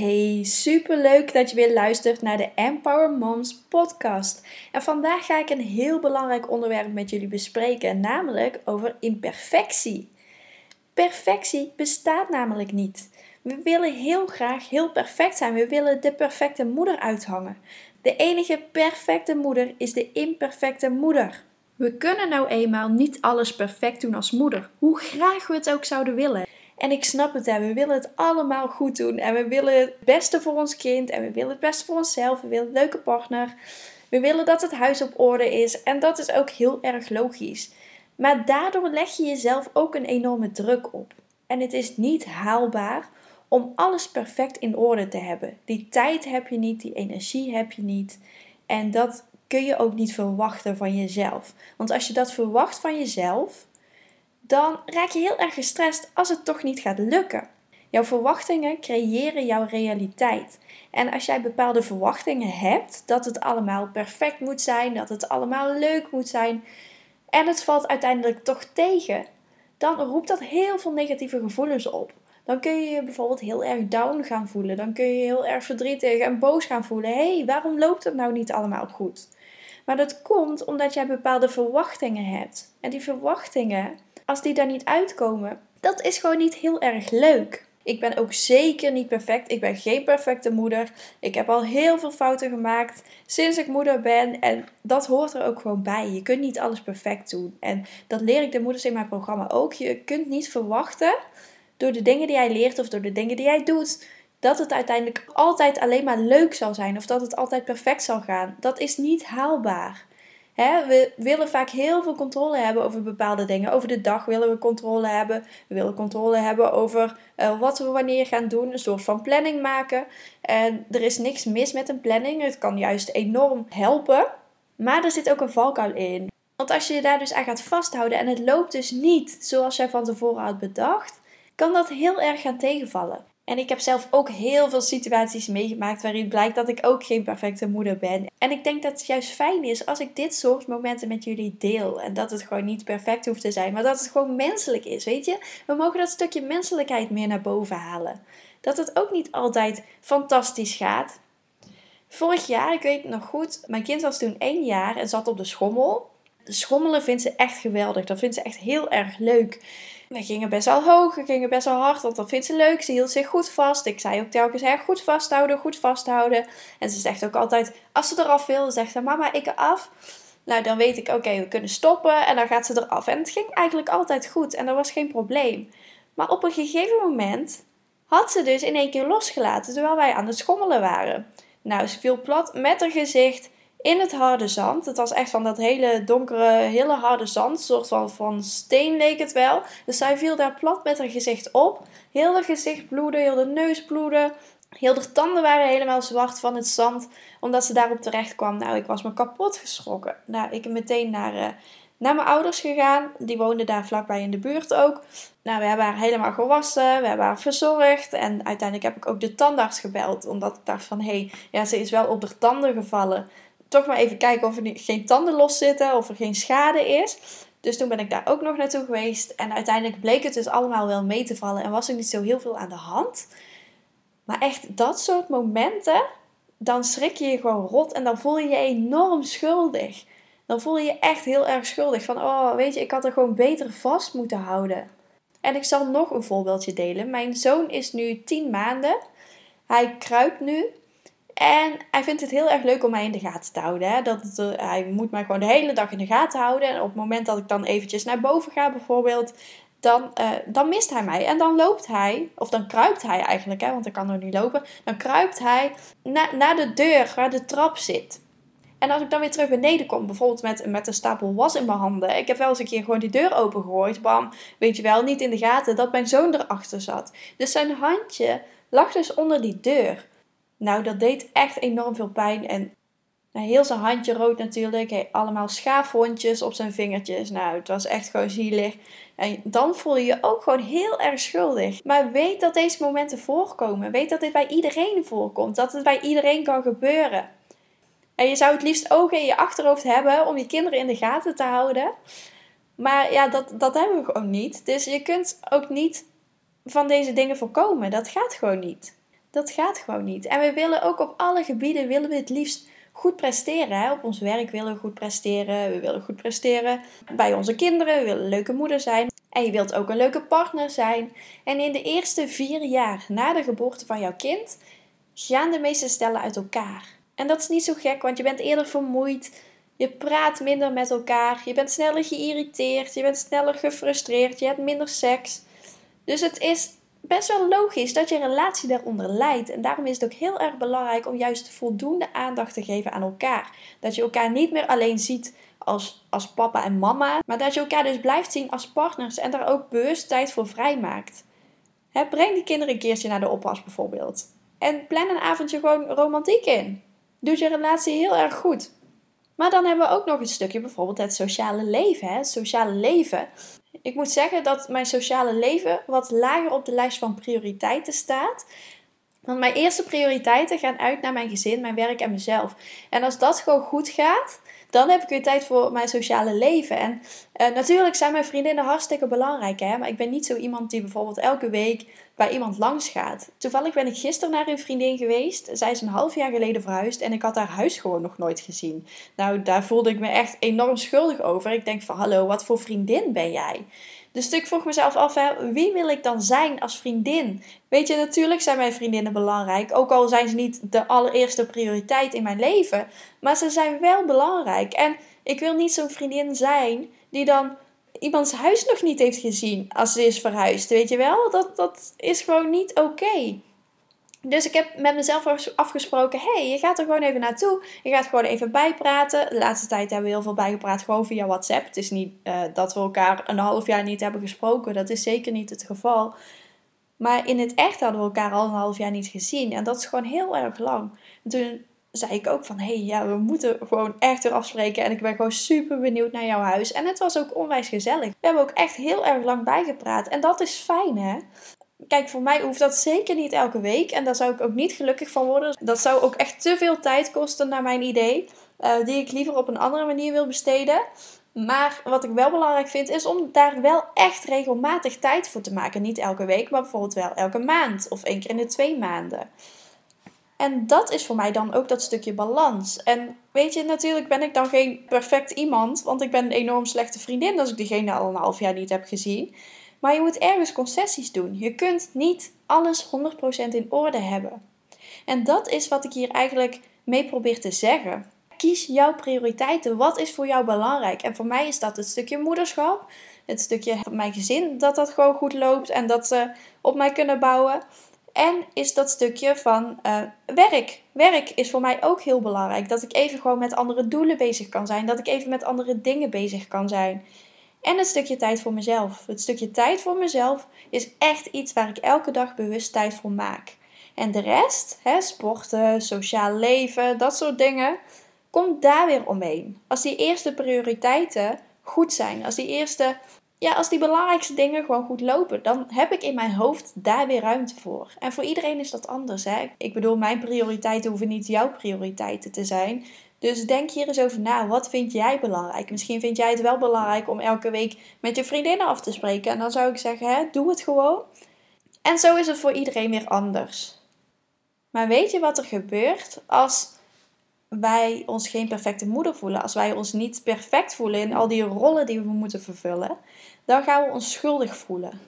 Hey, superleuk dat je weer luistert naar de Empower Moms podcast. En vandaag ga ik een heel belangrijk onderwerp met jullie bespreken, namelijk over imperfectie. Perfectie bestaat namelijk niet. We willen heel graag heel perfect zijn. We willen de perfecte moeder uithangen. De enige perfecte moeder is de imperfecte moeder. We kunnen nou eenmaal niet alles perfect doen als moeder, hoe graag we het ook zouden willen. En ik snap het, we willen het allemaal goed doen. En we willen het beste voor ons kind. En we willen het beste voor onszelf. We willen een leuke partner. We willen dat het huis op orde is. En dat is ook heel erg logisch. Maar daardoor leg je jezelf ook een enorme druk op. En het is niet haalbaar om alles perfect in orde te hebben. Die tijd heb je niet, die energie heb je niet. En dat kun je ook niet verwachten van jezelf. Want als je dat verwacht van jezelf, dan raak je heel erg gestrest als het toch niet gaat lukken. Jouw verwachtingen creëren jouw realiteit. En als jij bepaalde verwachtingen hebt dat het allemaal perfect moet zijn, dat het allemaal leuk moet zijn, en het valt uiteindelijk toch tegen, dan roept dat heel veel negatieve gevoelens op. Dan kun je je bijvoorbeeld heel erg down gaan voelen. Dan kun je je heel erg verdrietig en boos gaan voelen. Hé, hey, waarom loopt het nou niet allemaal goed? Maar dat komt omdat jij bepaalde verwachtingen hebt. En die verwachtingen als die daar niet uitkomen, dat is gewoon niet heel erg leuk. Ik ben ook zeker niet perfect. Ik ben geen perfecte moeder. Ik heb al heel veel fouten gemaakt sinds ik moeder ben. En dat hoort er ook gewoon bij. Je kunt niet alles perfect doen. En dat leer ik de moeders in mijn programma ook. Je kunt niet verwachten door de dingen die jij leert of door de dingen die jij doet. Dat het uiteindelijk altijd alleen maar leuk zal zijn of dat het altijd perfect zal gaan. Dat is niet haalbaar we willen vaak heel veel controle hebben over bepaalde dingen. Over de dag willen we controle hebben. We willen controle hebben over uh, wat we wanneer gaan doen. Een soort van planning maken. En er is niks mis met een planning. Het kan juist enorm helpen. Maar er zit ook een valkuil in. Want als je je daar dus aan gaat vasthouden en het loopt dus niet zoals jij van tevoren had bedacht, kan dat heel erg gaan tegenvallen. En ik heb zelf ook heel veel situaties meegemaakt waarin blijkt dat ik ook geen perfecte moeder ben. En ik denk dat het juist fijn is als ik dit soort momenten met jullie deel. En dat het gewoon niet perfect hoeft te zijn, maar dat het gewoon menselijk is, weet je? We mogen dat stukje menselijkheid meer naar boven halen. Dat het ook niet altijd fantastisch gaat. Vorig jaar, ik weet het nog goed, mijn kind was toen één jaar en zat op de schommel. Schommelen vindt ze echt geweldig. Dat vindt ze echt heel erg leuk. We gingen best wel hoog, we gingen best wel hard, want dat vindt ze leuk. Ze hield zich goed vast. Ik zei ook telkens, hè, goed vasthouden, goed vasthouden. En ze zegt ook altijd, als ze eraf wil, zegt ze, mama, ik eraf. Nou, dan weet ik, oké, we kunnen stoppen en dan gaat ze eraf. En het ging eigenlijk altijd goed en er was geen probleem. Maar op een gegeven moment had ze dus in één keer losgelaten, terwijl wij aan het schommelen waren. Nou, ze viel plat met haar gezicht in het harde zand. Het was echt van dat hele donkere, hele harde zand. Een soort van, van steen leek het wel. Dus zij viel daar plat met haar gezicht op. Heel haar gezicht bloedde, heel de neus bloedde. Heel de tanden waren helemaal zwart van het zand. Omdat ze daarop terecht kwam. Nou, ik was me kapot geschrokken. Nou, ik meteen naar, uh, naar mijn ouders gegaan. Die woonden daar vlakbij in de buurt ook. Nou, we hebben haar helemaal gewassen. We hebben haar verzorgd. En uiteindelijk heb ik ook de tandarts gebeld. Omdat ik dacht van, hé, hey, ja, ze is wel op de tanden gevallen toch maar even kijken of er geen tanden los zitten, of er geen schade is. Dus toen ben ik daar ook nog naartoe geweest. En uiteindelijk bleek het dus allemaal wel mee te vallen en was er niet zo heel veel aan de hand. Maar echt dat soort momenten, dan schrik je je gewoon rot en dan voel je je enorm schuldig. Dan voel je je echt heel erg schuldig. Van, oh, weet je, ik had er gewoon beter vast moeten houden. En ik zal nog een voorbeeldje delen. Mijn zoon is nu 10 maanden. Hij kruipt nu en hij vindt het heel erg leuk om mij in de gaten te houden. Hè? Dat eh, hij moet mij gewoon de hele dag in de gaten houden. En op het moment dat ik dan eventjes naar boven ga bijvoorbeeld, dan, uh, dan mist hij mij. En dan loopt hij, of dan kruipt hij eigenlijk, hè, want hij kan nog niet lopen. Dan kruipt hij naar de deur waar de trap zit. En als ik dan weer terug beneden kom, bijvoorbeeld met, met een stapel was in mijn handen. Ik heb wel eens een keer gewoon die deur opengegooid. Bam, weet je wel, niet in de gaten dat mijn zoon erachter zat. Dus zijn handje lag dus onder die deur. Nou, dat deed echt enorm veel pijn. En nou, heel zijn handje rood natuurlijk. Hij allemaal schaafwondjes op zijn vingertjes. Nou, het was echt gewoon zielig. En dan voel je je ook gewoon heel erg schuldig. Maar weet dat deze momenten voorkomen. Weet dat dit bij iedereen voorkomt. Dat het bij iedereen kan gebeuren. En je zou het liefst ogen in je achterhoofd hebben om je kinderen in de gaten te houden. Maar ja, dat, dat hebben we gewoon niet. Dus je kunt ook niet van deze dingen voorkomen. Dat gaat gewoon niet. Dat gaat gewoon niet. En we willen ook op alle gebieden willen we het liefst goed presteren. Hè? Op ons werk willen we goed presteren. We willen goed presteren bij onze kinderen. We willen een leuke moeder zijn. En je wilt ook een leuke partner zijn. En in de eerste vier jaar na de geboorte van jouw kind gaan de meeste stellen uit elkaar. En dat is niet zo gek, want je bent eerder vermoeid. Je praat minder met elkaar. Je bent sneller geïrriteerd. Je bent sneller gefrustreerd. Je hebt minder seks. Dus het is best wel logisch dat je relatie daaronder leidt. En daarom is het ook heel erg belangrijk om juist voldoende aandacht te geven aan elkaar. Dat je elkaar niet meer alleen ziet als, als papa en mama, maar dat je elkaar dus blijft zien als partners en daar ook bewust tijd voor vrijmaakt. Breng die kinderen een keertje naar de oppas bijvoorbeeld. En plan een avondje gewoon romantiek in. Doet je relatie heel erg goed. Maar dan hebben we ook nog een stukje bijvoorbeeld het sociale leven. Hè? Het sociale leven ik moet zeggen dat mijn sociale leven wat lager op de lijst van prioriteiten staat. Want mijn eerste prioriteiten gaan uit naar mijn gezin, mijn werk en mezelf. En als dat gewoon goed gaat, dan heb ik weer tijd voor mijn sociale leven. En uh, natuurlijk zijn mijn vriendinnen hartstikke belangrijk, hè? maar ik ben niet zo iemand die bijvoorbeeld elke week bij iemand langs gaat. Toevallig ben ik gisteren naar een vriendin geweest. Zij is een half jaar geleden verhuisd en ik had haar huis gewoon nog nooit gezien. Nou, daar voelde ik me echt enorm schuldig over. Ik denk van, hallo, wat voor vriendin ben jij? Dus ik vroeg mezelf af, hè, wie wil ik dan zijn als vriendin? Weet je, natuurlijk zijn mijn vriendinnen belangrijk. Ook al zijn ze niet de allereerste prioriteit in mijn leven. Maar ze zijn wel belangrijk. En ik wil niet zo'n vriendin zijn die dan iemands huis nog niet heeft gezien als ze is verhuisd. Weet je wel? Dat, dat is gewoon niet oké. Dus ik heb met mezelf afgesproken: hey, je gaat er gewoon even naartoe. Je gaat gewoon even bijpraten. De laatste tijd hebben we heel veel bijgepraat, gewoon via WhatsApp. Het is niet uh, dat we elkaar een half jaar niet hebben gesproken. Dat is zeker niet het geval. Maar in het echt hadden we elkaar al een half jaar niet gezien. En dat is gewoon heel erg lang. En toen zei ik ook van, hé, hey, ja, we moeten gewoon echt weer afspreken. En ik ben gewoon super benieuwd naar jouw huis. En het was ook onwijs gezellig. We hebben ook echt heel erg lang bijgepraat. En dat is fijn, hè? Kijk, voor mij hoeft dat zeker niet elke week. En daar zou ik ook niet gelukkig van worden. Dat zou ook echt te veel tijd kosten naar mijn idee. Uh, die ik liever op een andere manier wil besteden. Maar wat ik wel belangrijk vind, is om daar wel echt regelmatig tijd voor te maken. Niet elke week, maar bijvoorbeeld wel elke maand of één keer in de twee maanden. En dat is voor mij dan ook dat stukje balans. En weet je, natuurlijk ben ik dan geen perfect iemand, want ik ben een enorm slechte vriendin als ik diegene al een half jaar niet heb gezien. Maar je moet ergens concessies doen. Je kunt niet alles 100% in orde hebben. En dat is wat ik hier eigenlijk mee probeer te zeggen. Kies jouw prioriteiten. Wat is voor jou belangrijk? En voor mij is dat het stukje moederschap, het stukje van mijn gezin, dat dat gewoon goed loopt en dat ze op mij kunnen bouwen. En is dat stukje van uh, werk. Werk is voor mij ook heel belangrijk. Dat ik even gewoon met andere doelen bezig kan zijn. Dat ik even met andere dingen bezig kan zijn. En het stukje tijd voor mezelf. Het stukje tijd voor mezelf is echt iets waar ik elke dag bewust tijd voor maak. En de rest, hè, sporten, sociaal leven, dat soort dingen, komt daar weer omheen. Als die eerste prioriteiten goed zijn, als die eerste, ja, als die belangrijkste dingen gewoon goed lopen, dan heb ik in mijn hoofd daar weer ruimte voor. En voor iedereen is dat anders. Hè? Ik bedoel, mijn prioriteiten hoeven niet jouw prioriteiten te zijn. Dus denk hier eens over na. Wat vind jij belangrijk? Misschien vind jij het wel belangrijk om elke week met je vriendinnen af te spreken. En dan zou ik zeggen, hè, doe het gewoon. En zo is het voor iedereen weer anders. Maar weet je wat er gebeurt als wij ons geen perfecte moeder voelen? Als wij ons niet perfect voelen in al die rollen die we moeten vervullen, dan gaan we ons schuldig voelen.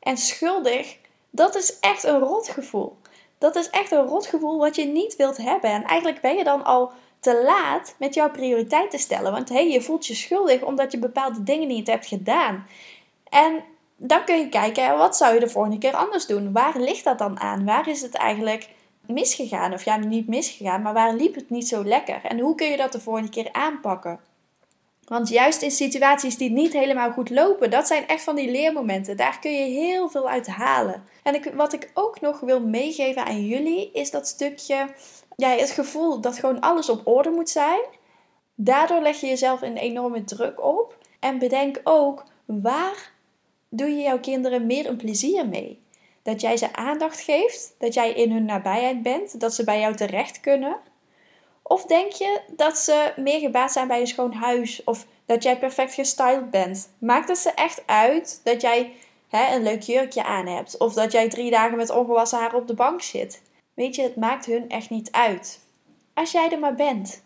En schuldig, dat is echt een rotgevoel. Dat is echt een rotgevoel wat je niet wilt hebben. En eigenlijk ben je dan al te laat met jouw prioriteiten stellen. Want hey, je voelt je schuldig omdat je bepaalde dingen niet hebt gedaan. En dan kun je kijken, wat zou je de volgende keer anders doen? Waar ligt dat dan aan? Waar is het eigenlijk misgegaan? Of ja, niet misgegaan, maar waar liep het niet zo lekker? En hoe kun je dat de volgende keer aanpakken? Want juist in situaties die niet helemaal goed lopen, dat zijn echt van die leermomenten. Daar kun je heel veel uit halen. En ik, wat ik ook nog wil meegeven aan jullie, is dat stukje ja, het gevoel dat gewoon alles op orde moet zijn. Daardoor leg je jezelf een enorme druk op. En bedenk ook, waar doe je jouw kinderen meer een plezier mee? Dat jij ze aandacht geeft, dat jij in hun nabijheid bent, dat ze bij jou terecht kunnen. Of denk je dat ze meer gebaat zijn bij een schoon huis of dat jij perfect gestyled bent? Maakt het ze echt uit dat jij hè, een leuk jurkje aan hebt of dat jij drie dagen met ongewassen haar op de bank zit? Weet je, het maakt hun echt niet uit. Als jij er maar bent.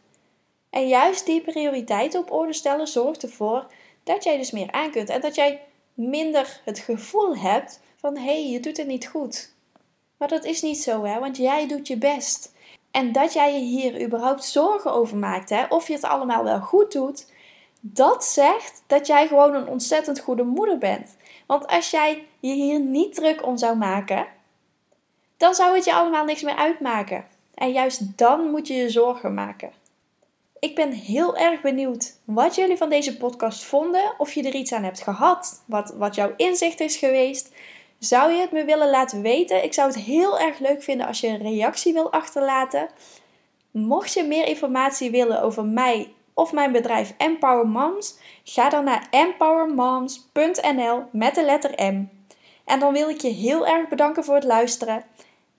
En juist die prioriteiten op orde stellen zorgt ervoor dat jij dus meer aan kunt. En dat jij minder het gevoel hebt van hé, hey, je doet het niet goed. Maar dat is niet zo, hè, want jij doet je best. En dat jij je hier überhaupt zorgen over maakt, hè, of je het allemaal wel goed doet, dat zegt dat jij gewoon een ontzettend goede moeder bent. Want als jij je hier niet druk om zou maken, dan zou het je allemaal niks meer uitmaken. En juist dan moet je je zorgen maken. Ik ben heel erg benieuwd wat jullie van deze podcast vonden. Of je er iets aan hebt gehad. Wat, wat jouw inzicht is geweest. Zou je het me willen laten weten? Ik zou het heel erg leuk vinden als je een reactie wil achterlaten. Mocht je meer informatie willen over mij of mijn bedrijf Empower Moms, ga dan naar empowermoms.nl met de letter M. En dan wil ik je heel erg bedanken voor het luisteren